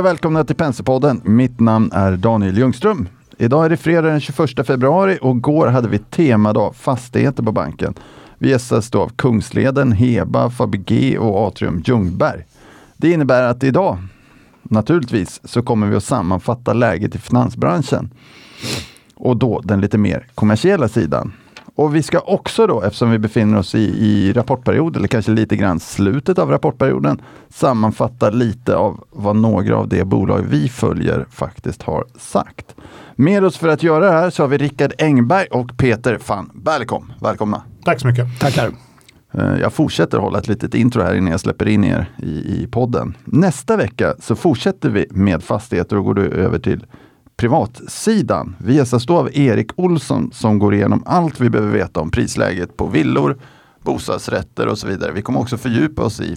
Hej och välkomna till Penserpodden. Mitt namn är Daniel Ljungström. Idag är det fredag den 21 februari och igår hade vi temadag fastigheter på banken. Vi gästas då av Kungsleden, Heba, Fabege och Atrium Ljungberg. Det innebär att idag, naturligtvis, så kommer vi att sammanfatta läget i finansbranschen. Och då den lite mer kommersiella sidan. Och vi ska också då, eftersom vi befinner oss i, i rapportperiod, eller kanske lite grann slutet av rapportperioden, sammanfatta lite av vad några av de bolag vi följer faktiskt har sagt. Med oss för att göra det här så har vi Rickard Engberg och Peter van Berlekom. Välkomna! Tack så mycket! Tackar! Eh, jag fortsätter hålla ett litet intro här innan jag släpper in er i, i podden. Nästa vecka så fortsätter vi med fastigheter och går då över till privatsidan. Vi gästas då av Erik Olsson som går igenom allt vi behöver veta om prisläget på villor, bostadsrätter och så vidare. Vi kommer också fördjupa oss i,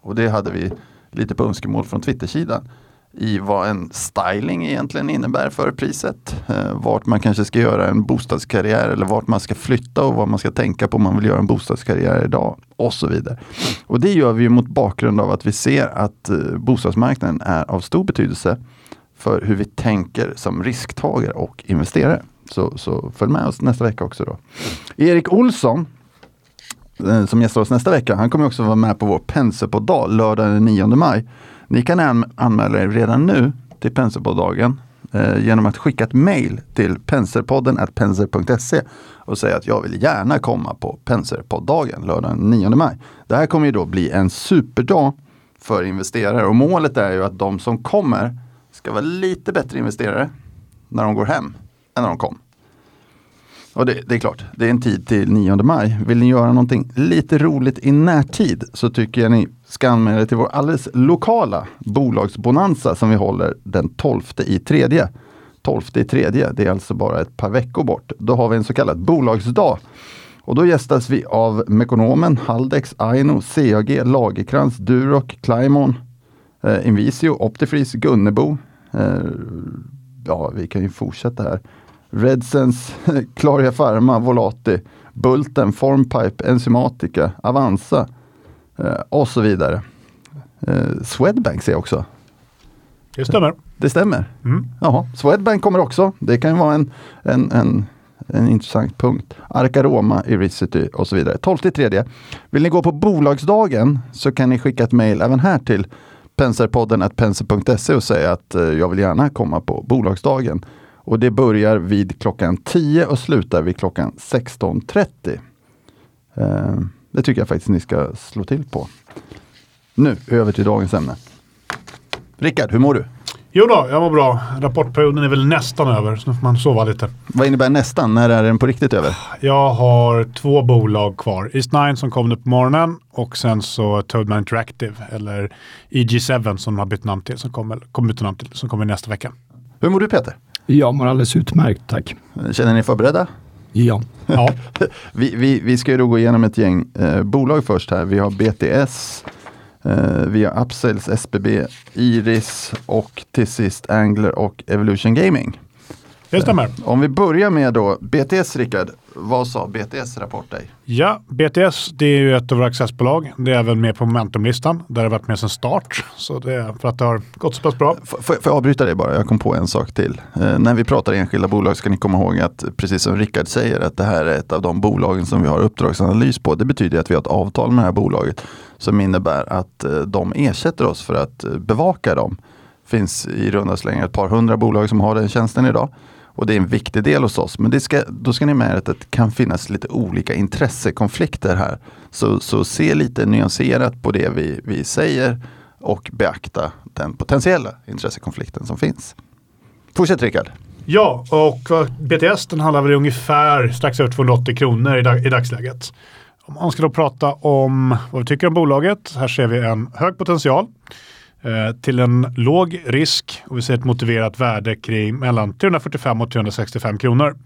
och det hade vi lite på önskemål från Twittersidan, i vad en styling egentligen innebär för priset. Eh, vart man kanske ska göra en bostadskarriär eller vart man ska flytta och vad man ska tänka på om man vill göra en bostadskarriär idag och så vidare. Och det gör vi mot bakgrund av att vi ser att eh, bostadsmarknaden är av stor betydelse för hur vi tänker som risktagare och investerare. Så, så följ med oss nästa vecka också då. Erik Olsson eh, som gästar oss nästa vecka, han kommer också vara med på vår Pensepodd-dag lördagen den 9 maj. Ni kan anmäla er redan nu till Pensepodd-dagen eh, genom att skicka ett mail till penserpodden penser.se och säga att jag vill gärna komma på Penserpodd-dagen lördagen den 9 maj. Det här kommer ju då bli en superdag för investerare och målet är ju att de som kommer ska vara lite bättre investerare när de går hem än när de kom. Och det, det, är klart, det är en tid till 9 maj. Vill ni göra någonting lite roligt i närtid så tycker jag ni ska anmäla er till vår alldeles lokala bolagsbonanza som vi håller den 12 i tredje. 12 i tredje, det är alltså bara ett par veckor bort. Då har vi en så kallad bolagsdag. Och då gästas vi av Mekonomen, Haldex, Aino, CAG, Lagerkrans, Duroc, Climon, eh, Invisio, Optifreeze, Gunnebo. Eh, ja, vi kan ju fortsätta här. Redsense, Claria Pharma, Volati, Bulten, Formpipe, Enzymatica, Avanza eh, och så vidare. Eh, Swedbank ser jag också. Det stämmer. Det stämmer. Mm. Jaha, Swedbank kommer också. Det kan ju vara en, en, en, en intressant punkt. Arcaroma, Ericity och så vidare. 12 tredje. Vill ni gå på bolagsdagen så kan ni skicka ett mejl även här till penserpodden penser.se och säga att eh, jag vill gärna komma på bolagsdagen. Och det börjar vid klockan 10 och slutar vid klockan 16.30. Eh, det tycker jag faktiskt ni ska slå till på. Nu över till dagens ämne. Rickard, hur mår du? Jo då, jag mår bra. Rapportperioden är väl nästan över, så nu får man sova lite. Vad innebär nästan? När är den på riktigt över? Jag har två bolag kvar. East9 som kom nu på morgonen och sen så Toadman Interactive, eller EG7 som de har bytt namn till, som kommer, kommer byta namn till, som kommer nästa vecka. Hur mår du Peter? Jag mår alldeles utmärkt, tack. Känner ni förberedda? Ja. ja. vi, vi, vi ska ju då gå igenom ett gäng eh, bolag först här. Vi har BTS, eh, vi har Upsales, SBB, Iris och till sist Angler och Evolution Gaming. Det stämmer. Om vi börjar med då BTS, Rickard. Vad sa BTS rapport dig? Ja, BTS det är ju ett av våra accessbolag. Det är även med på Momentumlistan. Där det har varit med sedan start. Så det är för att det har gått så pass bra. Får jag avbryta dig bara? Jag kom på en sak till. Eh, när vi pratar enskilda bolag ska ni komma ihåg att precis som Rickard säger att det här är ett av de bolagen som vi har uppdragsanalys på. Det betyder att vi har ett avtal med det här bolaget som innebär att eh, de ersätter oss för att eh, bevaka dem. Det finns i runda slängar ett par hundra bolag som har den tjänsten idag. Och det är en viktig del hos oss. Men det ska, då ska ni med att det kan finnas lite olika intressekonflikter här. Så, så se lite nyanserat på det vi, vi säger och beakta den potentiella intressekonflikten som finns. Fortsätt Rickard. Ja, och BTS den handlar väl ungefär strax över 280 kronor i, dag, i dagsläget. Om man ska då prata om vad vi tycker om bolaget. Här ser vi en hög potential. Eh, till en låg risk och vi ser ett motiverat värde kring mellan 345 och 365 kronor.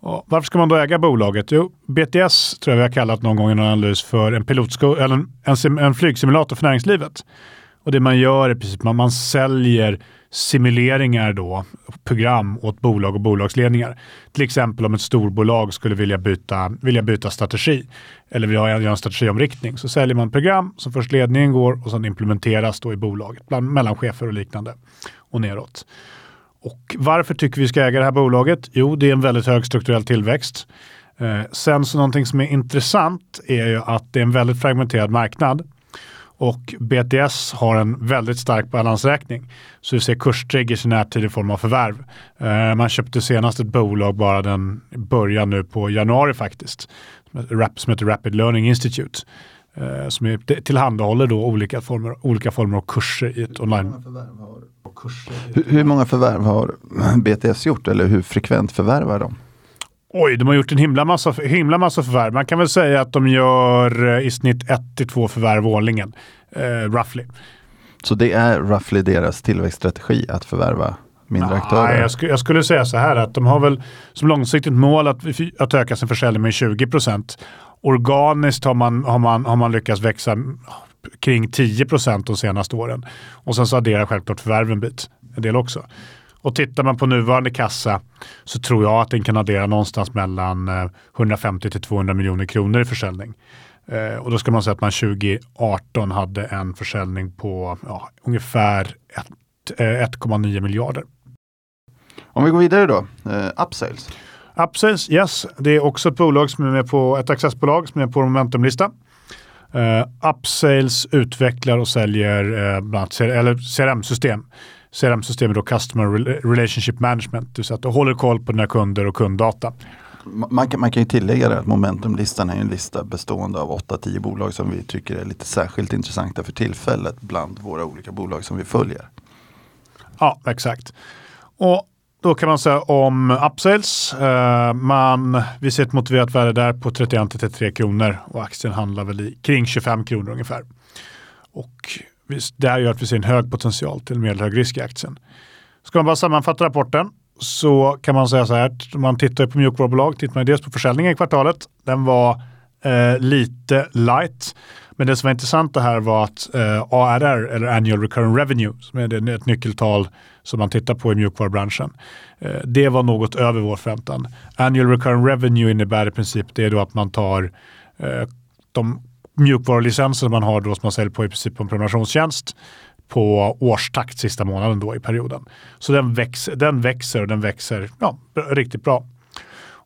Och varför ska man då äga bolaget? Jo, BTS tror jag vi har kallat någon gång i någon analys för en, pilotsko- eller en, en, en flygsimulator för näringslivet. Och det man gör är precis att man, man säljer simuleringar då, program åt bolag och bolagsledningar. Till exempel om ett storbolag skulle vilja byta, vilja byta strategi eller vill ha en strategiomriktning så säljer man program som först ledningen går och sen implementeras då i bolaget bland mellanchefer och liknande och neråt. Och varför tycker vi ska äga det här bolaget? Jo, det är en väldigt hög strukturell tillväxt. Eh, sen så någonting som är intressant är ju att det är en väldigt fragmenterad marknad. Och BTS har en väldigt stark balansräkning. Så vi ser kurstriggers i närtid i form av förvärv. Eh, man köpte senast ett bolag bara den början nu på januari faktiskt. Som heter Rapid Learning Institute. Eh, som är, tillhandahåller då olika former, olika former av kurser i ett online. Hur, hur många förvärv har BTS gjort eller hur frekvent förvärvar de? Oj, de har gjort en himla massa, himla massa förvärv. Man kan väl säga att de gör eh, i snitt ett till två förvärv årligen. Eh, roughly. Så det är roughly deras tillväxtstrategi att förvärva mindre Nej, aktörer? Jag, sk jag, skulle säga så här att de har väl som långsiktigt mål att, att öka sin försäljning med 20 procent. Organiskt har man, har, man, har man lyckats växa kring 10 procent de senaste åren. Och sen så adderar självklart förvärven en bit, en del också. Och tittar man på nuvarande kassa så tror jag att den kan addera någonstans mellan 150 eh, till 200 miljoner kronor i försäljning. Eh, och då ska man säga att man 2018 hade en försäljning på ja, ungefär 1,9 eh, miljarder. Om vi går vidare då, eh, Upsales. Upsales, yes. Det är också ett bolag som är med på, ett accessbolag som är på Momentumlista. Uh, Upsales utvecklar och säljer uh, bland annat CRM-system CRM-system är då Customer Relationship Management. Du håller koll på dina kunder och kunddata. Man kan, man kan ju tillägga det att Momentumlistan är en lista bestående av 8-10 bolag som vi tycker är lite särskilt intressanta för tillfället bland våra olika bolag som vi följer. Ja, exakt. Och då kan man säga om Upsales. Uh, man, vi ser ett motiverat värde där på 31-33 kronor och aktien handlar väl i kring 25 kronor ungefär. Och det här gör att vi ser en hög potential till medelhög risk i aktien. Ska man bara sammanfatta rapporten så kan man säga så här, om man tittar på mjukvarubolag, tittar man dels på försäljningen i kvartalet, den var eh, lite light. Men det som var intressant det här var att eh, ARR, eller Annual Recurring Revenue, som är ett nyckeltal som man tittar på i mjukvarubranschen, eh, det var något över vår förväntan. Annual Recurring Revenue innebär i princip det är då att man tar eh, de mjukvarulicensen man har då som man säljer på i princip på en prenumerationstjänst på årstakt sista månaden då i perioden. Så den, växer, den växer och den växer ja, riktigt bra.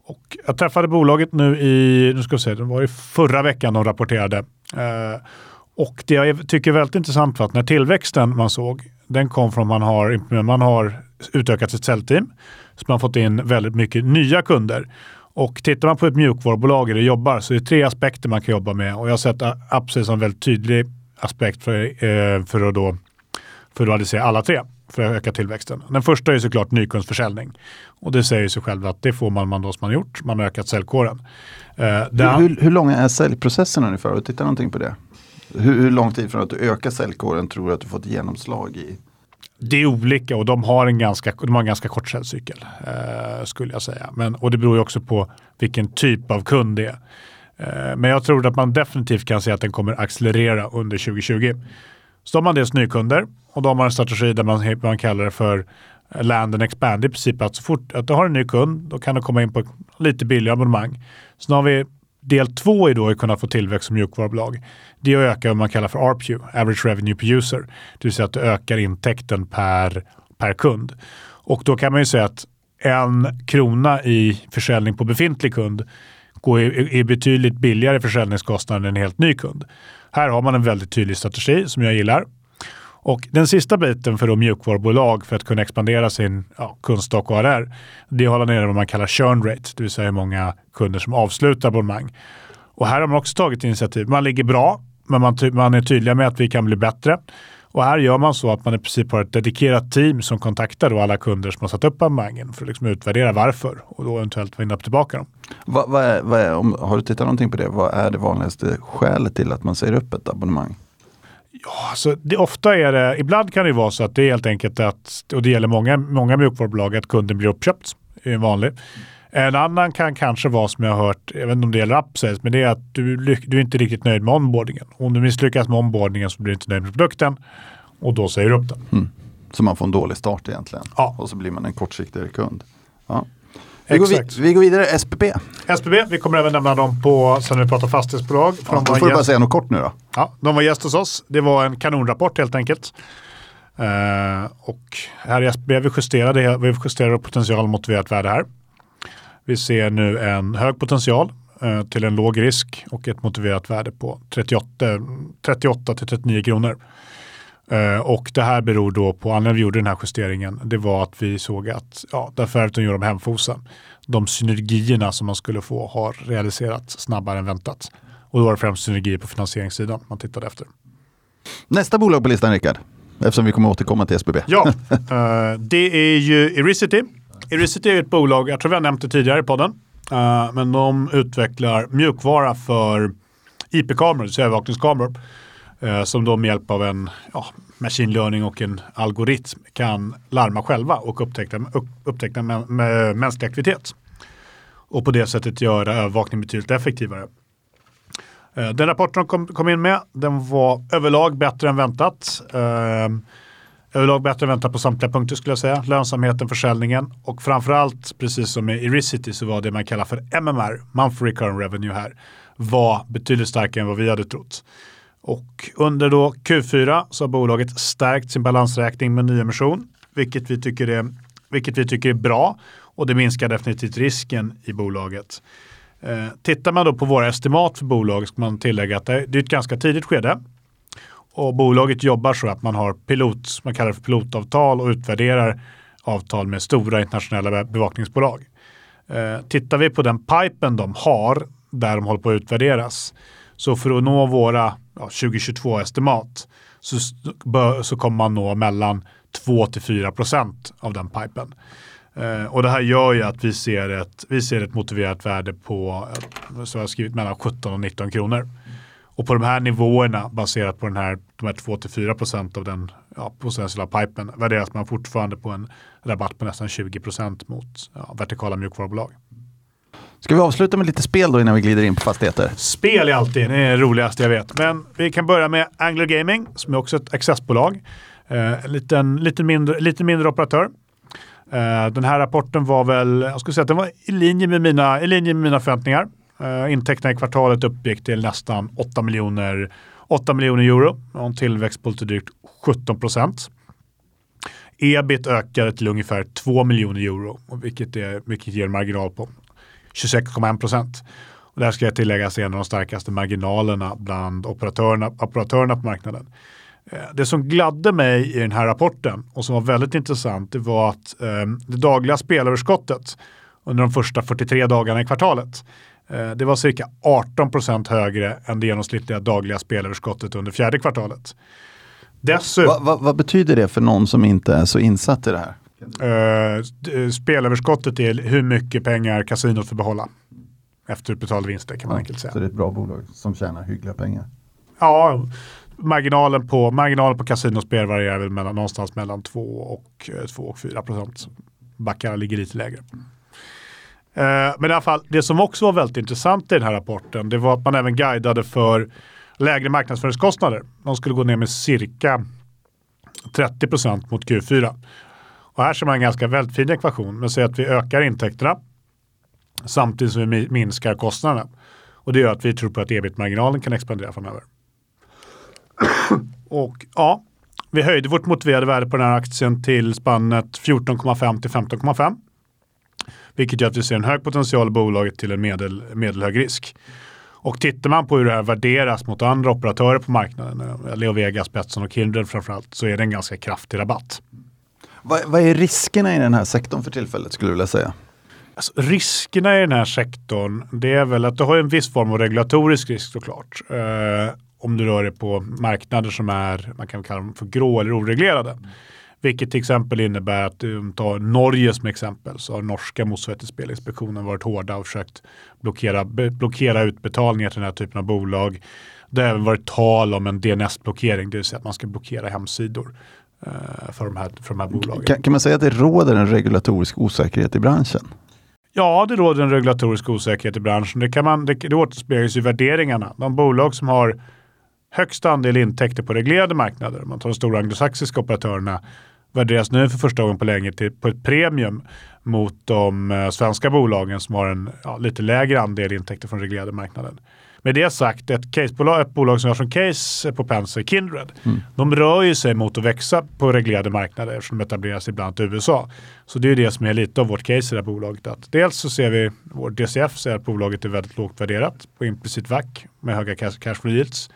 Och jag träffade bolaget nu i, nu ska vi se, det var i förra veckan de rapporterade. Eh, och det jag tycker är väldigt intressant var att när tillväxten man såg, den kom från man har, man har utökat sitt säljteam. Så man har fått in väldigt mycket nya kunder. Och tittar man på ett mjukvarubolag eller jobbar så är det tre aspekter man kan jobba med. Och jag har sett Upsales som en väldigt tydlig aspekt för, eh, för att då för att adressera alla tre för att öka tillväxten. Den första är såklart nykundsförsäljning. Och det säger sig själv att det får man, man då som man gjort. Man har ökat säljkåren. Eh, hur, hur, hur långa är säljprocessen ungefär? Har du tittat någonting på det? Hur, hur lång tid från att du ökar säljkåren tror du att du fått genomslag i det är olika och de har en ganska, de har en ganska kort säljcykel eh, skulle jag säga. Men, och det beror ju också på vilken typ av kund det är. Eh, men jag tror att man definitivt kan se att den kommer accelerera under 2020. Så har man dels nykunder och då har man en strategi där man, man kallar det för land and expand. I princip att så fort att du har en ny kund, då kan du komma in på lite billigare abonnemang. Sen har vi Del två är då att kunna få tillväxt som mjukvarubolag. Det är att öka vad man kallar för ARPU, Average Revenue Per User. Det vill säga att du ökar intäkten per, per kund. Och då kan man ju säga att en krona i försäljning på befintlig kund går i, är betydligt billigare försäljningskostnad än en helt ny kund. Här har man en väldigt tydlig strategi som jag gillar. Och den sista biten för mjukvarubolag för att kunna expandera sin ja, kundstock och ARR, det är att hålla nere vad man kallar churn rate, det vill säga hur många kunder som avslutar abonnemang. Och här har man också tagit initiativ. Man ligger bra, men man, man är tydliga med att vi kan bli bättre. Och här gör man så att man i princip har ett dedikerat team som kontaktar då alla kunder som har satt upp abonnemangen för att liksom utvärdera varför och då eventuellt vinna tillbaka dem. Vad, vad är, vad är, om, har du tittat någonting på det? Vad är det vanligaste skälet till att man säger upp ett abonnemang? Ja, alltså det, ofta är det, ibland kan det vara så att det är helt enkelt att, och det gäller många, många mjukvarubolag, att kunden blir uppköpt. Är en vanlig. En annan kan kanske vara som jag har hört, jag vet inte om det gäller Upsales, men det är att du, du är inte riktigt nöjd med onboardingen. Om du misslyckas med onboardingen så blir du inte nöjd med produkten och då säger du upp den. Mm. Så man får en dålig start egentligen. Ja. Och så blir man en kortsiktigare kund. Ja. Vi, går vid, vi går vidare, SPP. SBB, vi kommer även nämna dem på, sen när vi pratar fastighetsbolag. för Ja, de då får du bara gäst- säga något kort nu då. Ja, de var gäst hos oss. Det var en kanonrapport helt enkelt. Eh, och här i SBB vi justerade, vi justerade potential motiverat värde här. Vi ser nu en hög potential eh, till en låg risk och ett motiverat värde på 38, 38 till 39 kronor. Eh, och det här beror då på, anledningen vi gjorde den här justeringen, det var att vi såg att, ja, därför att de gör om hemfosen. De synergierna som man skulle få har realiserats snabbare än väntat. Och då var det främst synergier på finansieringssidan man tittade efter. Nästa bolag på listan Rickard. Eftersom vi kommer återkomma till SPP. Ja, eh, det är ju Ericity. Ericity är ett bolag, jag tror vi har nämnt det tidigare i podden, eh, men de utvecklar mjukvara för IP-kameror, så övervakningskameror, Eh, som då med hjälp av en ja, machine learning och en algoritm kan larma själva och upptäcka, upptäcka mä, mä, mänsklig aktivitet. Och på det sättet göra övervakning betydligt effektivare. Eh, Den rapporten de kom, kom in med, den var överlag bättre än väntat. Eh, Överlag bättre än väntat på samtliga punkter skulle jag säga. Lönsamheten, försäljningen och framförallt, precis som med Ericity, så var det man kallar för MMR, Monthly Recurring Revenue här, var betydligt starkare än vad vi hade trott. Och under då Q4 så har bolaget stärkt sin balansräkning med nyemission, vilket vi tycker är, vilket vi tycker är bra och det minskar definitivt risken i bolaget. Eh, tittar man då på våra estimat för bolaget ska man tillägga att det är ett ganska tidigt skede. Och bolaget jobbar så att man har pilot, man kallar det för pilotavtal och utvärderar avtal med stora internationella bevakningsbolag. Eh, tittar vi på den pipen de har, där de håller på att utvärderas, så för att nå våra ja, 2022-estimat så, så kommer man nå mellan 2 till 4 procent av den pipen. Eh, och det här gör ju att vi ser ett, vi ser ett motiverat värde på, eh, så jag har skrivit mellan 17 och 19 kronor. Och på de här nivåerna, baserat på den här, de här 2-4 procent av den ja, potentiella pipen, värderas man fortfarande på en rabatt på nästan 20 procent mot ja, vertikala mjukvarubolag. Ska vi avsluta med lite spel då innan vi glider in på fastigheter? Spel är alltid det, är det roligaste jag vet. Men vi kan börja med Angler Gaming som är också ett accessbolag. Eh, en liten, lite, mindre, lite mindre operatör. Eh, den här rapporten var väl, jag skulle säga att den var i linje med mina, i linje med mina förväntningar. Eh, intäkterna i kvartalet uppgick till nästan 8 miljoner, 8 miljoner euro och en tillväxt på lite drygt 17 procent. Ebit ökade till ungefär 2 miljoner euro, vilket, är, vilket ger en marginal på 26,1 procent. Och det här ska jag tillägga är en av de starkaste marginalerna bland operatörerna, operatörerna på marknaden. Eh, Det som gladde mig i den här rapporten och som var väldigt intressant det var att eh, det dagliga spelöverskottet under de första 43 dagarna i kvartalet eh, det var cirka 18 procent högre än det genomsnittliga dagliga spelöverskottet under fjärde kvartalet. Dessutom, Va, va, vad betyder det för någon som inte är så insatt i det här? Eh, d- spelöverskottet är hur mycket pengar kasinot får behålla. Efter utbetalda vinster kan man enkelt säga. Så det är ett bra bolag som tjänar hyggliga pengar. Ja, marginalen på, marginalen på kasinospel varierar väl mellan, någonstans mellan 2 och, eh, 2 och 4 procent. Backarna ligger lite lägre. Eh, men i alla fall, det som också var väldigt intressant i den här rapporten, det var att man även guidade för lägre marknadsföringskostnader. De skulle gå ner med cirka 30 procent mot Q4. Och här ser man en ganska väldigt fin ekvation. Man säg att vi ökar intäkterna samtidigt som vi minskar kostnaderna. Och det gör att vi tror på att ebit-marginalen kan expandera framöver. Och ja, vi höjde vårt motiverade värde på den här aktien till spannet 14,5 till 15,5. Vilket gör att vi ser en hög potential i bolaget till en medel, medelhög risk. Och tittar man på hur det här värderas mot andra operatörer på marknaden, eh, Leo Vegas, Betsson och Kindred framförallt, så är det en ganska kraftig rabatt. Vad, vad är riskerna i den här sektorn för tillfället skulle du vilja säga? Alltså, riskerna i den här sektorn, det är väl att du har en viss form av regulatorisk risk såklart. Eh, om du rör dig på marknader som är, man kan kalla dem för grå eller oreglerade. Vilket till exempel innebär att eh, du tar Norge som exempel så har norska motsvarigheten till Spelinspektionen varit hårda och försökt blockera, blockera utbetalningar till den här typen av bolag. Det har även varit tal om en DNS-blockering, det vill säga att man ska blockera hemsidor för, de här, för de här bolagen. Kan, kan man säga att det råder en regulatorisk osäkerhet i branschen? Ja, det råder en regulatorisk osäkerhet i branschen. Det, kan man, det, det återspeglas i värderingarna. De bolag som har högst andel intäkter på reglerade marknader, om man tar de stora anglosaxiska operatörerna, värderas nu för första gången på länge till, på ett premium mot de eh, svenska bolagen som har en ja, lite lägre andel intäkter från reglerade marknaden. Med det sagt, ett, casebolag, ett bolag som har som case på Penser, Kindred, mm. de rör ju sig mot att växa på reglerade marknader eftersom de etablerar sig bland annat i USA. Så det är det som är lite av vårt case i det här bolaget. Att dels så ser vi, vår DCF säger att bolaget är väldigt lågt värderat på implicit VAC med höga cash, cash flow yields.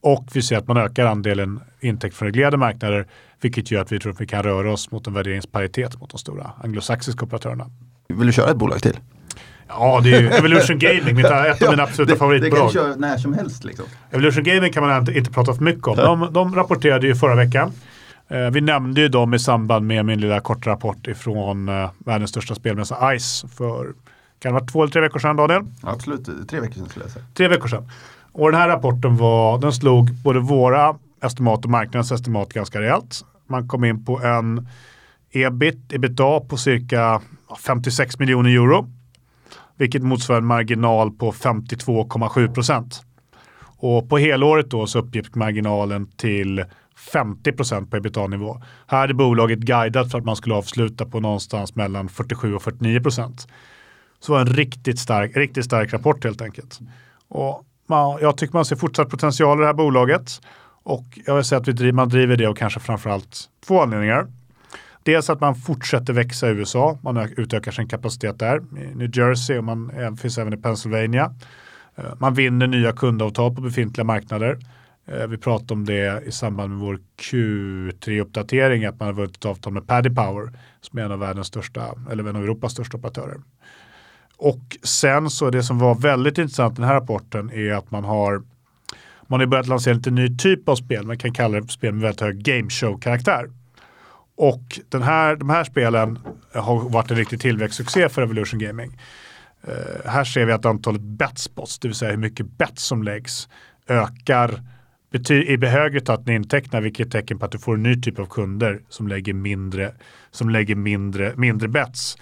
Och vi ser att man ökar andelen intäkt från reglerade marknader, vilket gör att vi tror att vi kan röra oss mot en värderingsparitet mot de stora anglosaxiska operatörerna. Vill du köra ett bolag till? Ja, det är ju Evolution Gaming, ett av mina absoluta ja, favoritbolag. Det kan du köra när som helst. Liksom. Evolution Gaming kan man inte, inte prata för mycket om. De, de rapporterade ju förra veckan. Eh, vi nämnde ju dem i samband med min lilla korta rapport ifrån eh, världens största spelmässa ICE för kan det vara två eller tre veckor sedan Daniel? Absolut, tre veckor sedan skulle jag säga. Tre veckor sedan. Och den här rapporten var, den slog både våra estimat och marknadens estimat ganska rejält. Man kom in på en ebit, ebitda på cirka 56 miljoner euro vilket motsvarar en marginal på 52,7 procent. Och på helåret då så uppgick marginalen till 50 procent på ebitda-nivå. Här hade bolaget guidat för att man skulle avsluta på någonstans mellan 47 och 49 procent. Så det var en riktigt stark, riktigt stark rapport helt enkelt. Och man, jag tycker man ser fortsatt potential i det här bolaget. Och jag vill säga att vi driver, man driver det av kanske framförallt två anledningar. Dels att man fortsätter växa i USA, man utökar sin kapacitet där, i New Jersey och man finns även i Pennsylvania. Eh, man vinner nya kundavtal på befintliga marknader. Eh, vi pratade om det i samband med vår Q3-uppdatering, att man har vunnit ett avtal med Paddy Power, som är en av världens största, eller en av Europas största operatörer. Och sen så det som var väldigt intressant i den här rapporten är att man har man har börjat lansera lite ny typ av spel, man kan kalla det spel med väldigt hög game show-karaktär. Och den här, de här spelen har varit en riktig tillväxtsuccé för Evolution Gaming. Uh, här ser vi att antalet betspots, det vill säga hur mycket bets som läggs, ökar i högre takt än intäkterna, vilket är tecken på att du får en ny typ av kunder som lägger mindre, som lägger mindre, mindre bets.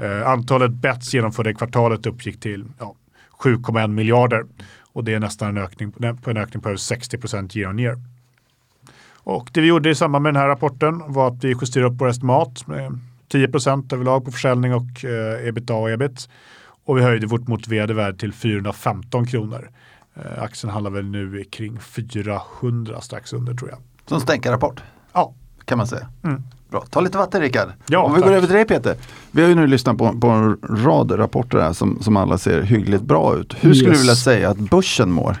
Uh, antalet bets genomförda i kvartalet uppgick till ja, 7,1 miljarder och det är nästan en ökning på en ökning på över 60 procent year on year. Och det vi gjorde i samband med den här rapporten var att vi justerade upp vår estimat med 10 procent överlag på försäljning och eh, ebitda och ebit. Och vi höjde vårt motiverade värde till 415 kronor. Eh, aktien handlar väl nu kring 400 strax under tror jag. Som stänkarrapport? Ja. Kan man säga. Mm. Bra. Ta lite vatten Rickard. Ja, Om vi tack. går över till dig Peter. Vi har ju nu lyssnat på, på en rad rapporter här som, som alla ser hyggligt bra ut. Hur skulle yes. du vilja säga att börsen mår?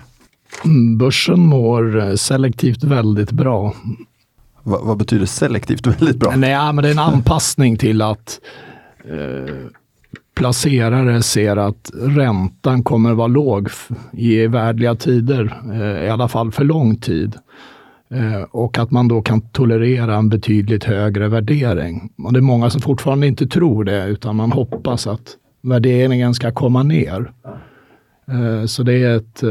Börsen mår eh, selektivt väldigt bra. Va, vad betyder selektivt väldigt bra? Nej, men det är en anpassning till att eh, placerare ser att räntan kommer vara låg i värdliga tider, eh, i alla fall för lång tid. Eh, och att man då kan tolerera en betydligt högre värdering. Och det är många som fortfarande inte tror det, utan man hoppas att värderingen ska komma ner. Så det är ett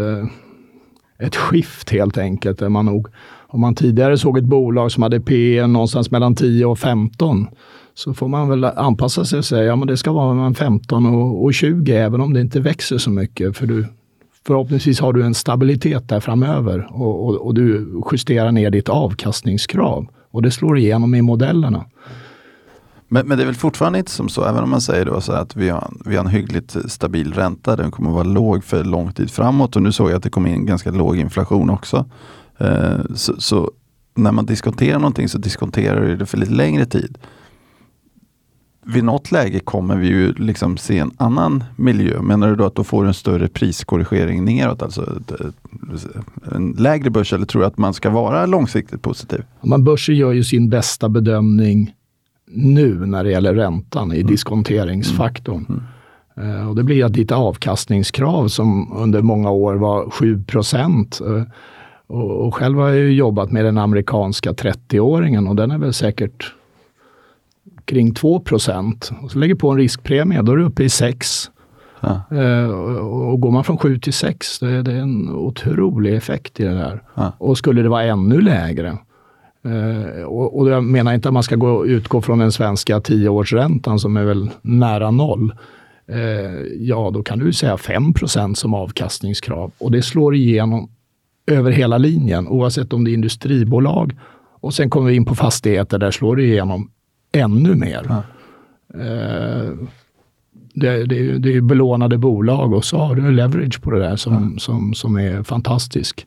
ett skift helt enkelt. Där man nog, om man tidigare såg ett bolag som hade P någonstans mellan 10 och 15 så får man väl anpassa sig och säga ja, men det ska vara mellan 15 och, och 20 även om det inte växer så mycket. För du, förhoppningsvis har du en stabilitet där framöver och, och, och du justerar ner ditt avkastningskrav och det slår igenom i modellerna. Men, men, det är väl fortfarande inte som så, även om man säger då så att vi har, vi har en hyggligt stabil ränta, den kommer att vara låg för lång tid framåt och nu såg jag att det kom in ganska låg inflation också. Eh, så, så, när man diskonterar någonting så diskonterar du det för lite längre tid. Vid något läge kommer vi ju liksom se en annan miljö. Menar du då att då får du en större priskorrigering neråt? Alltså en lägre börs eller tror du att man ska vara långsiktigt positiv? Man börsen gör ju sin bästa bedömning nu när det gäller räntan i mm. diskonteringsfaktorn. Mm. Uh, och det blir att ditt avkastningskrav som under många år var 7 procent. Uh, och, och, själv har jag jobbat med den amerikanska 30-åringen och den är väl säkert kring 2 procent. Och så lägger på en riskpremie, då är du uppe i 6. Ja. Uh, och, och går man från 7 till 6, det, det är en otrolig effekt i det där. Ja. Och skulle det vara ännu lägre, Uh, och, och, jag menar inte att man ska gå, utgå från den svenska tioårsräntan som är väl nära noll. Uh, ja, då kan du säga 5% som avkastningskrav och det slår igenom över hela linjen oavsett om det är industribolag, Och sen kommer vi in på fastigheter, där slår det igenom ännu mer. Ja. Eh, det, det, det är belånade bolag och så har du leverage på det där som, som, som är fantastisk.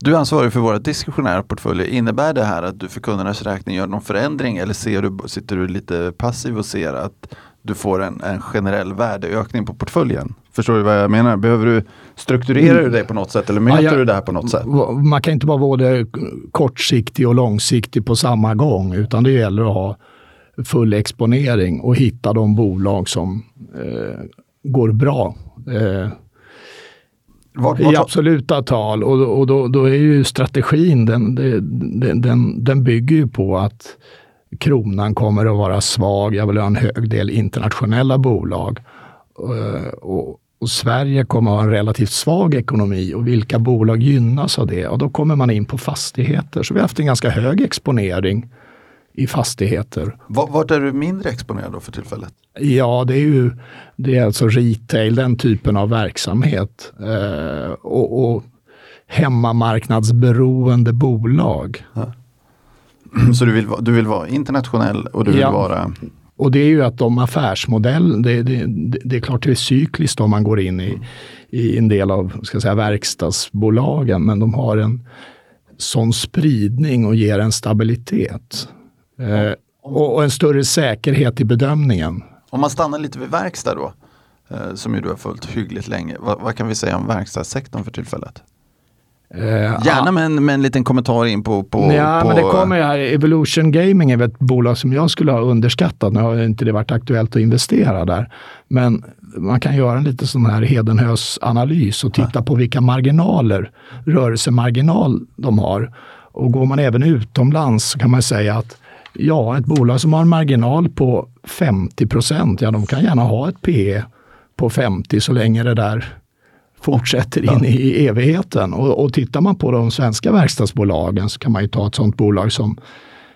Du är ansvarig för våra diskretionära portföljer. Innebär det här att du för kundernas räkning gör någon förändring eller ser du, sitter du lite passiv och ser att du får en, en generell värdeökning på portföljen? Förstår du vad jag menar? Behöver du strukturera Mm. dig på något sätt eller möter Ja, jag- du det här på något sätt? Man kan inte vara både kortsiktig och långsiktig på samma gång, utan det gäller att ha full exponering och hitta de bolag som eh, går bra. Eh, Vart, I vart, absoluta tal och, och då, då är ju strategin, den, den, den, den bygger ju på att kronan kommer att vara svag. Jag vill ha en hög del internationella bolag. Eh, Och, och Sverige kommer att ha en relativt svag ekonomi och vilka bolag gynnas av det? Och då kommer man in på fastigheter. Så vi har haft en ganska hög exponering i fastigheter. vart, är du mindre exponerad då för tillfället? Ja, det är ju det är alltså retail, den typen av verksamhet. Eh, och, och hemmamarknadsberoende bolag. Så du vill, du vill vara internationell och du vill Ja. vara Och det är ju att de affärsmodell, det, det, det är klart det är cykliskt om man går in i, i en del av ska säga, verkstadsbolagen, men de har en sån spridning och ger en stabilitet. Eh, och, och en större säkerhet i bedömningen. Om man stannar lite vid verkstad då, eh, som ju du har följt hyggligt länge. Vad, vad kan vi säga om verkstadssektorn för tillfället? Eh, Gärna med en, med en liten kommentar in på... på, Ja, på men det kommer ju här. Evolution Gaming är ett bolag som jag skulle ha underskattat. Nu har inte det varit aktuellt att investera där. Men man kan göra en lite sån här Hedenhös analys och titta på vilka marginaler, rörelsemarginal de har. Och går man även utomlands så kan man säga att ja, ett bolag som har en marginal på 50 procent, ja de kan gärna ha ett PE på 50 så länge det där fortsätter in i evigheten. Och, och tittar man på de svenska verkstadsbolagen så kan man ju ta ett sådant bolag som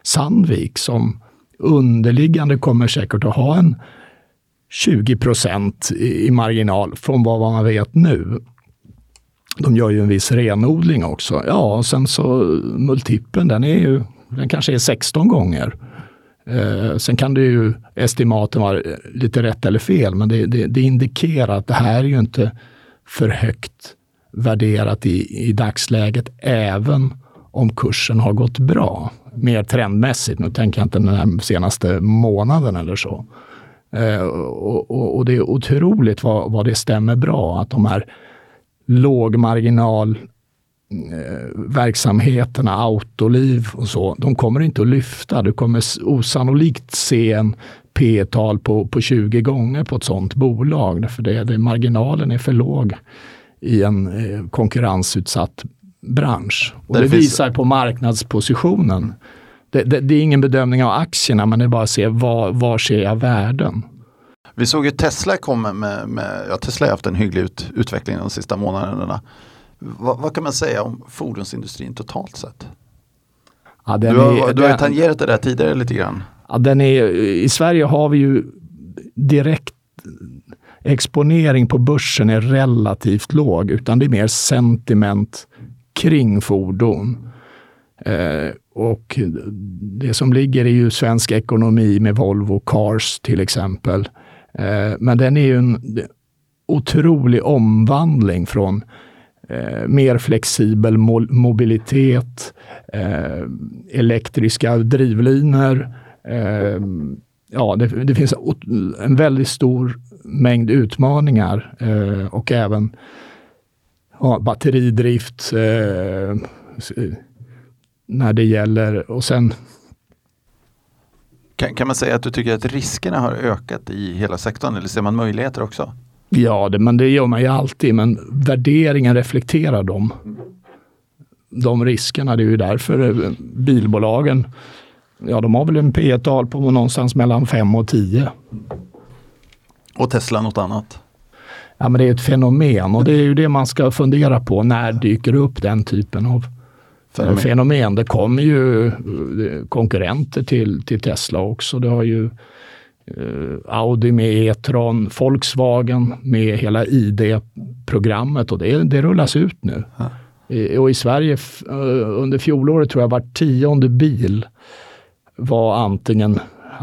Sandvik som underliggande kommer säkert att ha en 20 procent i, i marginal från vad man vet nu. De gör ju en viss renodling också. Ja, och sen så multipeln, den är ju, den kanske är 16 gånger. Eh, sen kan det ju estimaten vara lite rätt eller fel, men det, det, det indikerar att det här är ju inte för högt värderat i, i dagsläget, även om kursen har gått bra. Mer trendmässigt, nu tänker jag inte den här senaste månaden eller så. Eh, och, och, och det är otroligt vad, vad det stämmer bra, att de här lågmarginal verksamheterna, autoliv och så, de kommer inte att lyfta. Du kommer osannolikt se en P tal på, på 20 gånger på ett sådant bolag. För det, det, marginalen är för låg i en eh, konkurrensutsatt bransch. Och Där det finns- visar på marknadspositionen. Det, det, det är ingen bedömning av aktierna, men det är bara att se var, var ser jag värden. Vi såg ju Tesla komma med, med ja, Tesla har haft en hygglig ut, utveckling de sista månaderna. Vad, vad kan man säga om fordonsindustrin totalt sett? Ja, Du har, är- du har den- tangerat det där tidigare lite grann. Ja, den är, I Sverige har vi ju direkt exponering på börsen är relativt låg, utan det är mer sentiment kring fordon. Eh, och det som ligger är ju svensk ekonomi med Volvo Cars till exempel. Eh, men den är ju en otrolig omvandling från eh, mer flexibel mo- mobilitet, eh, elektriska drivlinor. Eh, ja, det, det finns en väldigt stor mängd utmaningar eh, och även ja, batteridrift eh, när det gäller och sen Kan, kan man säga att du tycker att riskerna har ökat i hela sektorn eller ser man möjligheter också? Ja, det, men det gör man ju alltid, men värderingen reflekterar dem. De riskerna, det är ju därför eh, bilbolagen, ja de har väl en P tal på någonstans mellan 5 och 10. Och Tesla något annat? Ja, men det är ett fenomen och det är ju det man ska fundera på. När dyker upp den typen av Fenomen. fenomen? Det kommer ju eh, konkurrenter till, till Tesla också. Det har ju Audi med E-tron, Volkswagen med hela ID-programmet och det, det rullas ut nu. Och i Sverige under fjolåret tror jag var tionde bil var antingen,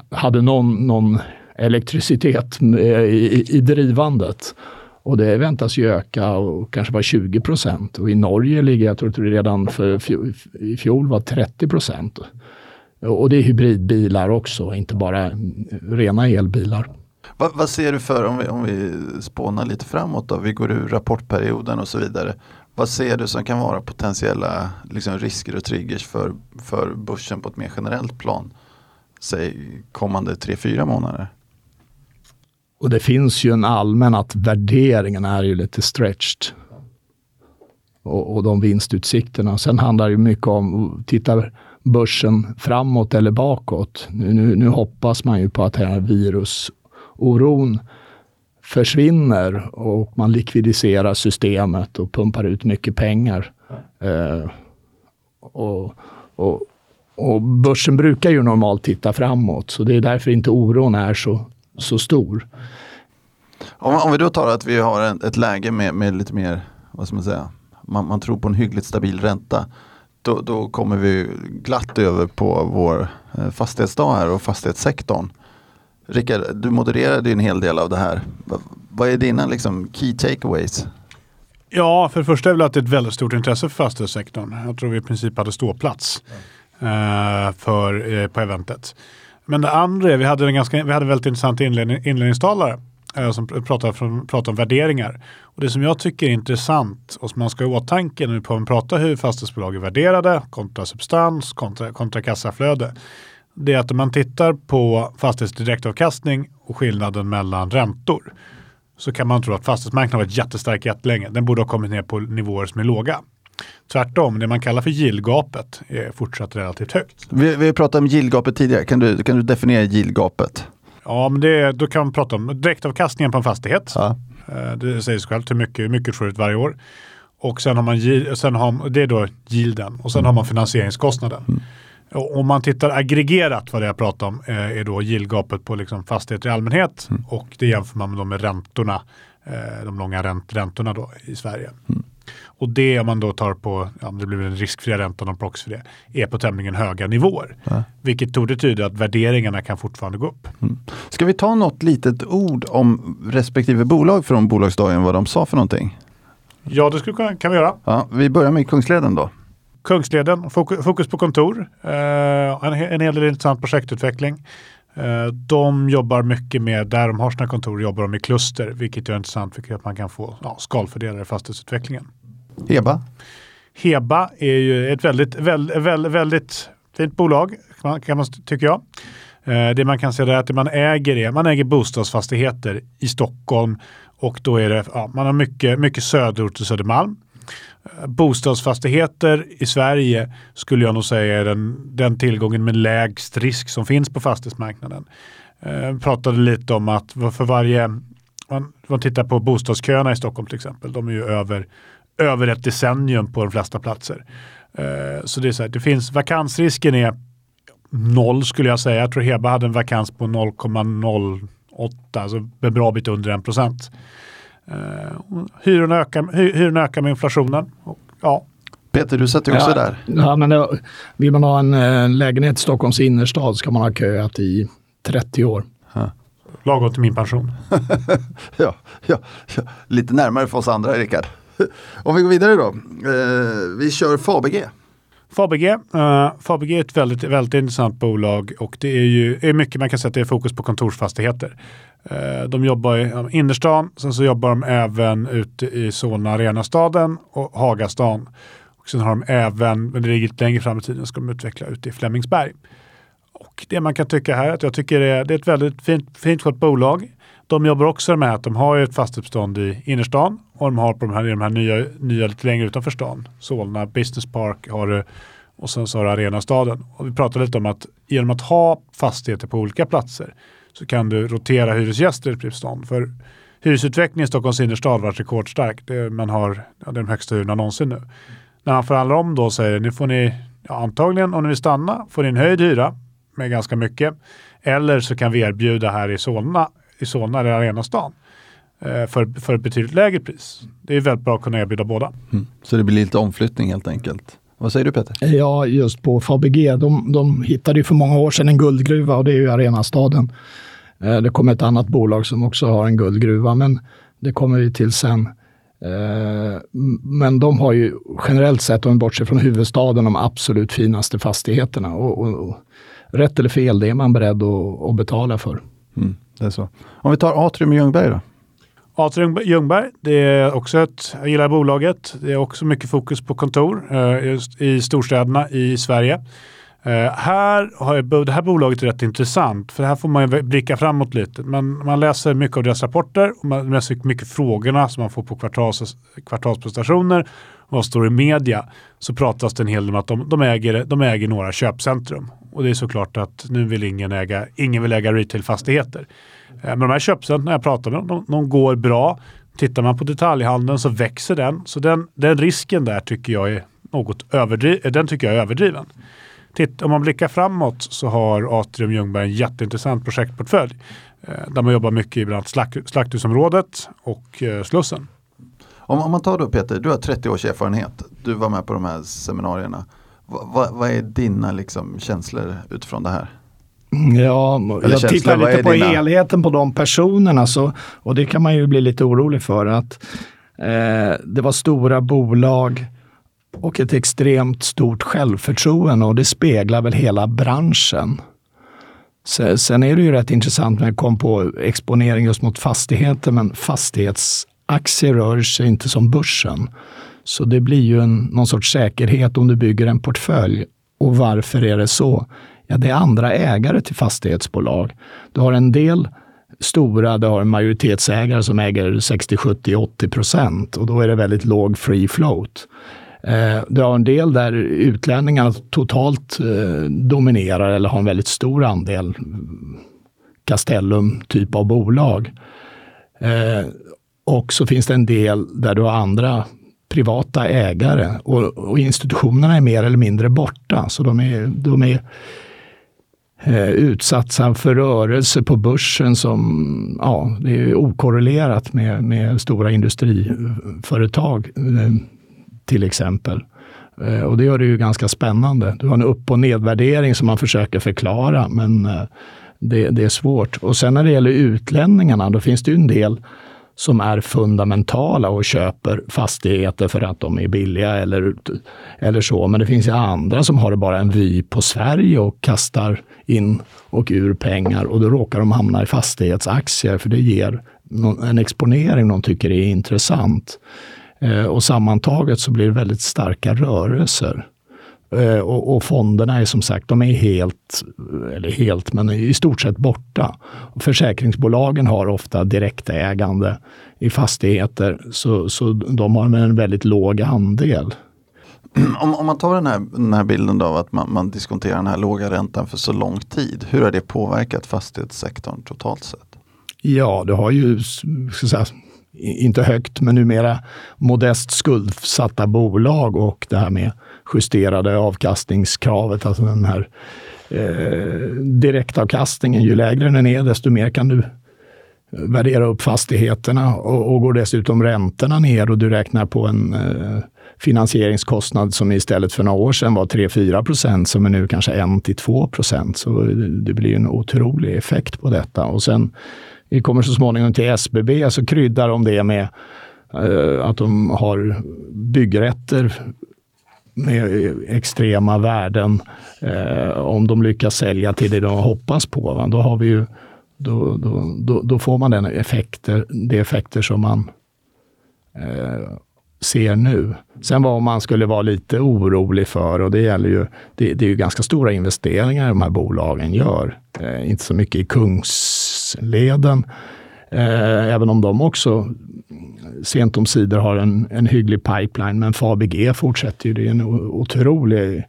hade någon, någon elektricitet i, i drivandet. Och det väntas ju öka och kanske vara 20 procent. Och i Norge ligger, jag tror att det redan för i fjol var 30 procent. Och det är hybridbilar också, inte bara rena elbilar. Vad, vad, ser du för, om vi, om vi spånar lite framåt då, vi går ur rapportperioden och så vidare. Vad ser du som kan vara potentiella liksom, risker och triggers för, för börsen på ett mer generellt plan? Säg kommande tre fyra månader. Och det finns ju en allmän att värderingen är ju lite stretched. Och, och de vinstutsikterna. Sen handlar det mycket om, tittar börsen framåt eller bakåt? Nu, nu, nu hoppas man ju på att den här virusoron försvinner och man likvidiserar systemet och pumpar ut mycket pengar. Eh, och, och, och börsen brukar ju normalt titta framåt, så det är därför inte oron är så, så stor. Om, om vi då tar att vi har en, ett läge med, med lite mer, vad ska man säga, man, man tror på en hyggligt stabil ränta. Då, då, kommer vi glatt över på vår eh, fastighetsdag här och fastighetssektorn. Rickard, du modererade en hel del av det här. Vad är dina liksom, key takeaways? Ja, för det första är väl att det är ett väldigt stort intresse för fastighetssektorn. Jag tror vi i princip hade ståplats mm. för, eh, på eventet. Men det andra är, vi hade en ganska, vi hade väldigt intressant inledning, inledningstalare Eh, som pratar, från, pratar om värderingar. Och det som jag tycker är intressant och som man ska ha i åtanke när vi pratar hur fastighetsbolag är värderade kontra substans, kontra, kontra kassaflöde. Det är att om man tittar på fastighetsdirektavkastning och skillnaden mellan räntor så kan man tro att fastighetsmarknaden har varit jättestark jättelänge. Den borde ha kommit ner på nivåer som är låga. Tvärtom, det man kallar för gillgapet är fortsatt relativt högt. Vi, vi pratade om gillgapet tidigare. Kan du, kan du definiera gillgapet? Ja, men det, då kan man prata om direktavkastningen på en fastighet. Ja. Eh, det säger sig självt hur mycket, hur mycket får ut varje år. Och sen har man, sen har, det är då yielden och sen mm. har man finansieringskostnaden. Mm. Om man tittar aggregerat vad det jag pratar om eh, är då yieldgapet på liksom fastigheter i allmänhet mm. och det jämför man med, med räntorna, eh, de långa ränt, räntorna då i Sverige. Och det om man då tar på, ja, det blir den riskfria räntan och proxfria, är på tämligen höga nivåer. Ja. Vilket torde tyda att värderingarna kan fortfarande gå upp. Mm. Ska vi ta något litet ord om respektive bolag från bolagsdagen, vad de sa för någonting? Ja, det skulle, kan vi göra. Ja, vi börjar med Kungsleden då. Kungsleden, fokus på kontor, eh, en, hel del intressant projektutveckling. Eh, de jobbar mycket med, där de har sina kontor, jobbar de i kluster, vilket är intressant för att man kan få ja, skalfördelar i fastighetsutvecklingen. Heba? Heba är ju ett väldigt, väldigt, väldigt, väldigt fint bolag, kan man, tycker jag. Eh, det man kan säga är att man äger är, man äger bostadsfastigheter i Stockholm och då är det, ja, man har mycket, mycket söderort och Södermalm. Eh, bostadsfastigheter i Sverige skulle jag nog säga är den, den tillgången med lägst risk som finns på fastighetsmarknaden. Eh, pratade lite om att för varje, man, man tittar på bostadsköerna i Stockholm till exempel, de är ju över, över ett decennium på de flesta platser. Eh, så det är så här, det finns, vakansrisken är noll skulle jag säga. Jag tror Heba hade en vakans på 0,08, alltså en bra bit under en procent. Uh, hyrorna, ökar, hy, hyrorna ökar med inflationen. Och, ja. Peter, du sätter också ja, där. Ja, men det, vill man ha en, en lägenhet i Stockholms innerstad ska man ha köat i 30 år. Ja. Lagom till min pension. ja, ja, ja, lite närmare för oss andra, Rickard. Om vi går vidare då. Eh, vi kör Fabg. Fabg, uh, eh, Fabg är ett väldigt, väldigt intressant bolag och det är ju är mycket man kan säga att det är fokus på kontorsfastigheter. Uh, de jobbar i innerstan, sen så jobbar de även ute i Solna Arenastaden och Hagastan. Och sen har de även, men det ligger lite längre fram i tiden, ska de utveckla ute i Flemingsberg. Och det man kan tycka här, att jag tycker det är, det är ett väldigt fint, fint skött bolag. De jobbar också med att de har ett fastighetsbestånd i innerstan och de har på de här, de här nya, nya lite längre utanför stan. Solna Business Park har du och sen så har du Arenastaden. Och vi pratade lite om att genom att ha fastigheter på olika platser så kan du rotera hyresgäster i ett bestånd. För hyresutvecklingen i Stockholms innerstad har varit rekordstark. Det, man har ja, det är de högsta hyrorna någonsin nu. När man förhandlar om då säger nu får ni ja, antagligen om ni vill stanna får ni en höjd hyra med ganska mycket. Eller så kan vi erbjuda här i Solna, i Solna eller Arenastan eh, för, för ett betydligt lägre pris. Det är väldigt bra att kunna erbjuda båda. Mm. Så det blir lite omflyttning helt enkelt. Vad säger du Peter? Ja, just på Fabege. De, de hittade ju för många år sedan en guldgruva och det är ju Arenastaden. Eh, det kommer ett annat bolag som också har en guldgruva, men det kommer vi till sen. Eh, men de har ju generellt sett, om vi bortser från huvudstaden, de absolut finaste fastigheterna. Och, och, och rätt eller fel, det är man beredd att, att betala för. Mm, det är så. Om vi tar Atrium i Ljungberg då? Atrium Ljungberg, det är också ett, jag gillar bolaget. Det är också mycket fokus på kontor eh, just i storstäderna i Sverige. Eh, här har jag, det här bolaget är rätt intressant för här får man blicka framåt lite. Man, man läser mycket av deras rapporter och man läser mycket frågorna som man får på kvartals, kvartalsprestationer och vad står i media. Så pratas det en hel del om att de, de, äger, de äger några köpcentrum. Och det är såklart att nu vill ingen äga, ingen vill äga retailfastigheter. Eh, men de här köpcentren jag pratar om, de, de går bra. Tittar man på detaljhandeln så växer den. Så den, den risken där tycker jag är något överdriven. Eh, den tycker jag är överdriven. Titt, om man blickar framåt så har Atrium Ljungberg en jätteintressant projektportfölj eh, där man jobbar mycket i bland annat slakt, slakthusområdet och eh, Slussen. Om, om, man tar då Peter, du har 30 års erfarenhet. Du var med på de här seminarierna. Va, va, vad är dina liksom, känslor utifrån det här? Ja, jag tittar lite på dina? helheten på de personerna så, och det kan man ju bli lite orolig för. att eh, Det var stora bolag och ett extremt stort självförtroende och det speglar väl hela branschen. Sen är det ju rätt intressant när det kom på exponering just mot fastigheter, men fastighetsaktier rör sig inte som börsen. Så det blir ju en, någon sorts säkerhet om du bygger en portfölj. Och varför är det så? Ja, det är andra ägare till fastighetsbolag. Du har en del stora, du har en majoritetsägare som äger 60, 70, 80 procent och då är det väldigt låg free float. Eh, du har en del där utlänningarna totalt eh, dominerar eller har en väldigt stor andel Castellum typ av bolag. Eh, och så finns det en del där du har andra privata ägare och, och institutionerna är mer eller mindre borta. Så de är, de är eh, utsatta för rörelse på börsen som ja, det är okorrelerat med, med stora industriföretag. Eh, till exempel. Eh, och det gör det ju ganska spännande. Du har en upp och nedvärdering som man försöker förklara, men eh, det, det, är svårt. Och sen när det gäller utlänningarna, då finns det ju en del som är fundamentala och köper fastigheter för att de är billiga eller, eller så. Men det finns ju andra som har bara en vy på Sverige och kastar in och ur pengar och då råkar de hamna i fastighetsaktier för det ger en exponering de tycker är intressant. Eh, och sammantaget så blir det väldigt starka rörelser. Eh, och, och, fonderna är som sagt, de är helt, eller helt, men i stort sett borta. Försäkringsbolagen har ofta direktägande i fastigheter, så, så de har en väldigt låg andel. Om, om man tar den här, den här bilden av att man, man diskonterar den här låga räntan för så lång tid, hur har det påverkat fastighetssektorn totalt sett? Ja, det har ju ska säga, inte högt, men numera modest skuldsatta bolag och det här med justerade avkastningskravet, alltså den här eh, direktavkastningen. Ju lägre den är, desto mer kan du värdera upp fastigheterna och, och går dessutom räntorna ner och du räknar på en eh, finansieringskostnad som istället för några år sedan var 3-4 procent som är nu kanske 1-2 procent. Så det blir en otrolig effekt på detta. Och sen vi kommer så småningom till SBB, så kryddar de det med eh, att de har byggrätter med extrema värden. Eh, om de lyckas sälja till det de hoppas på, va? då har vi ju då, då, då, då, får man den effekter, de effekter som man eh, ser nu. Sen vad man skulle vara lite orolig för, och det gäller ju, det, det är ju ganska stora investeringar de här bolagen gör. Eh, inte så mycket i kungsleden, eh, även om de också sent om sidor har en, en hygglig pipeline. Men Fabg fortsätter ju, det är en otrolig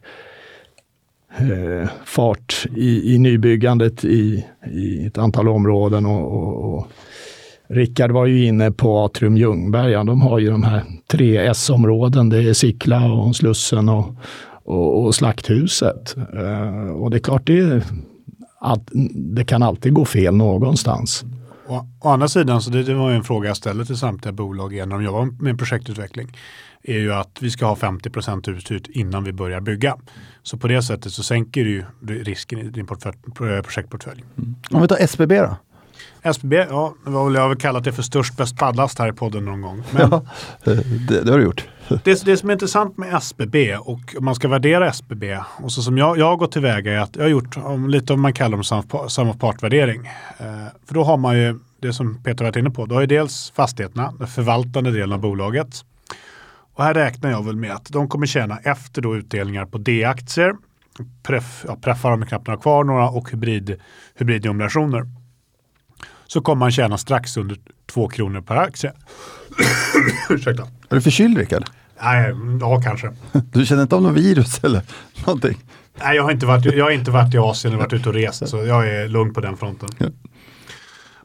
eh, fart i, i nybyggandet i, i ett antal områden. och, och, och Rickard var ju inne på Atrium Ljungberg. Ja, de har ju de här tre S-områden. Det är Sickla och Slussen och, och, och Slakthuset. Eh, och det är klart, det, att, det kan alltid gå fel någonstans. Och, å andra sidan, så det, det var en fråga jag ställde till samtliga bolag när de jobbar med projektutveckling, är ju att vi ska ha 50 procent uthyrt innan vi börjar bygga. Så på det sättet så sänker du risken i din projektportfölj. Mm. Om vi tar SBB då? SBB, ja, jag har väl kallat det för störst bäst paddlast här i podden någon gång. Men ja, det, det har du gjort. Det, det som är intressant med SBB och om man ska värdera SBB och så som jag, jag har gått tillväga är att jag har gjort om, lite om man kallar det samma partvärdering. Eh, för då har man ju det som Peter varit inne på. Då har ju dels fastigheterna, den förvaltande delen av bolaget. Och här räknar jag väl med att de kommer tjäna efter då utdelningar på D-aktier. Pref, ja, preffar har de knappt några kvar några och hybrid, hybridobligationer så kommer man tjäna strax under 2 kronor per aktie. Ursäkta. Är du förkyld Rickard? Nej, ja kanske. Du känner inte av något virus eller någonting? Nej, jag har inte varit, jag har inte varit i Asien och varit ute och rest så jag är lugn på den fronten. Ja.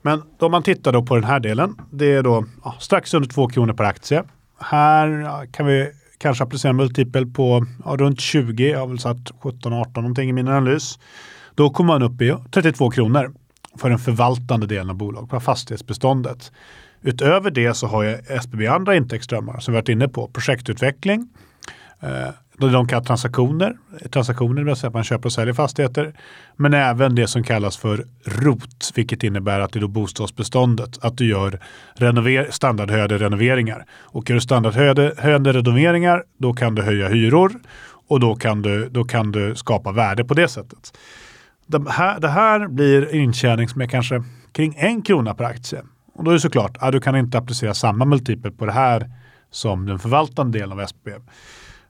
Men om man tittar då på den här delen, det är då ja, strax under 2 kronor per aktie. Här kan vi kanske applicera multipel på ja, runt 20, jag har väl satt 17-18 någonting i min analys. Då kommer man upp i 32 kronor för den förvaltande delen av bolaget, på fastighetsbeståndet. Utöver det så har ju SBB andra intäktsströmmar som vi varit inne på. Projektutveckling, eh, de kallar transaktioner, transaktioner vill säga att man köper och säljer fastigheter. Men även det som kallas för ROT, vilket innebär att det är då bostadsbeståndet, att du gör renover standardhöjande renoveringar. Och gör du standardhöjande renoveringar, då kan du höja hyror och då kan du, då kan du skapa värde på det sättet. Det här, det här blir intjäning som är kanske kring en krona per aktie. Och då är det såklart att du kan inte applicera samma multipel på det här som den förvaltande delen av SBB. Eh,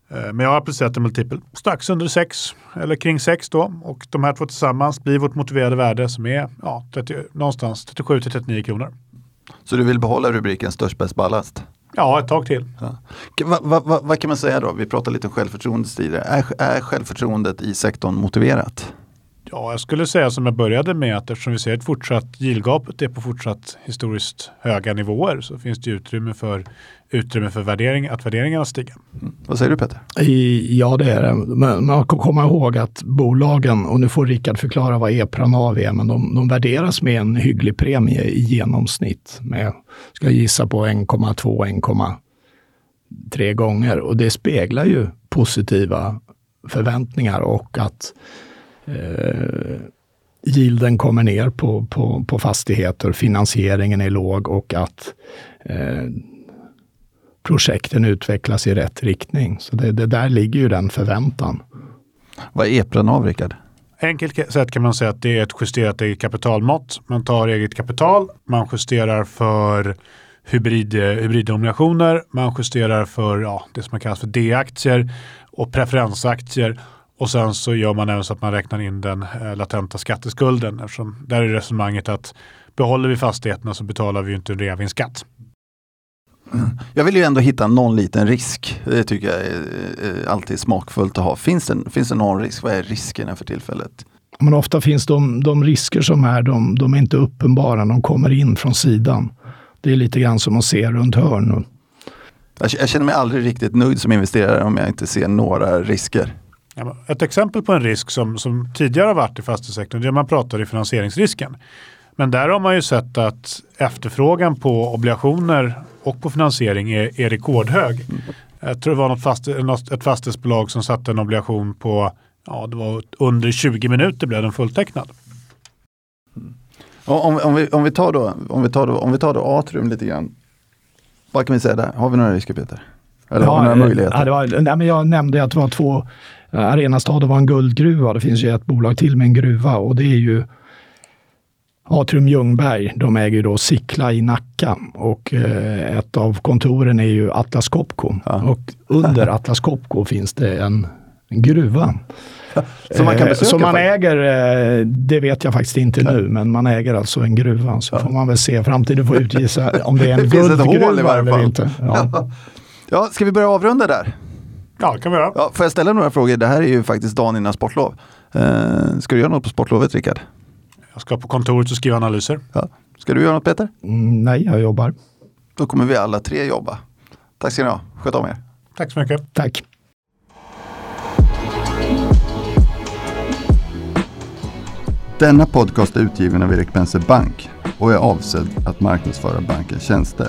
men jag har applicerat en multipel strax under 6 eller kring 6 då och de här två tillsammans blir vårt motiverade värde som är ja, 30, någonstans 37 till 39 kronor. Så du vill behålla rubriken störst bäst ballast? Ja, ett tag till. Ja. Vad va, va, va kan man säga då? Vi pratade lite om självförtroende tidigare. Är, är självförtroendet i sektorn motiverat? Ja, jag skulle säga som jag började med att eftersom vi ser ett fortsatt yieldgapet är på fortsatt historiskt höga nivåer så finns det utrymme för, utrymme för värdering, att värderingarna stiger. Mm. Vad säger du Peter? Ja, det är det. Men man ska komma ihåg att bolagen, och nu får Rickard förklara vad EPRA-NAV är, men de, de värderas med en hygglig premie i genomsnitt. Med, ska jag gissa på 1,2-1,3 gånger. Och det speglar ju positiva förväntningar och att eh, yielden kommer ner på, på, på fastigheter, finansieringen är låg och att eh, projekten utvecklas i rätt riktning. Så det, det där ligger ju den förväntan. Vad är EPRAn av, Rickard? Enkelt sett kan man säga att det är ett justerat eget kapitalmått. Man tar eget kapital, man justerar för hybrid, hybridobligationer, man justerar för ja, det som man kallar för D-aktier och preferensaktier och sen så gör man även så att man räknar in den eh, latenta skatteskulden. Eftersom där är resonemanget att behåller vi fastigheterna så betalar vi ju inte en reavinstskatt. Mm. Jag vill ju ändå hitta någon liten risk. Det tycker jag är alltid smakfullt att ha. Finns det, finns det någon risk? Vad är riskerna för tillfället? Men ofta finns de, de risker som är, de, de är inte uppenbara. De kommer in från sidan. Det är lite grann som att se runt hörn. Jag, jag känner mig aldrig riktigt nöjd som investerare om jag inte ser några risker. Ett exempel på en risk som, som tidigare har varit i fastighetssektorn, det är man pratar i finansieringsrisken. Men där har man ju sett att efterfrågan på obligationer och på finansiering är, är rekordhög. Jag tror det var något fast, ett fastighetsbolag som satte en obligation på, ja det var under 20 minuter blev den fulltecknad. Om, om, vi, om, vi tar då, om, vi tar då, om vi tar då Atrium lite grann. Vad kan vi säga där? Har vi några risker Peter? Eller ja, har vi några möjligheter? Ja, det var, nej, men jag nämnde att det var två Arenastaden var en guldgruva. Det finns ju ett bolag till med en gruva och det är ju Atrium Ljungberg. De äger ju då Sickla i Nacka och eh, ett av kontoren är ju Atlas Copco. Ja. Och under Atlas Copco finns det en, en gruva. Som man kan besöka? Som man äger, eh, det vet jag faktiskt inte nu, men man äger alltså en gruva. Så ja. får man väl se, framtiden får utgisa om det är en guldgruva eller inte. Ja. ja, ska vi börja avrunda där? Ja, kan vi göra. Ja, får jag ställa några frågor? Det här är ju faktiskt dagen innan sportlov. Eh, ska du göra något på sportlovet, Rickard? Jag ska på kontoret och skriva analyser. Ja. Ska du göra något, Peter? Mm, nej, jag jobbar. Då kommer vi alla tre jobba. Tack ska ni ha. Sköt om er. Tack så mycket. Tack. Denna podcast är utgiven av Erik Penser Bank och är avsedd att marknadsföra bankens tjänster.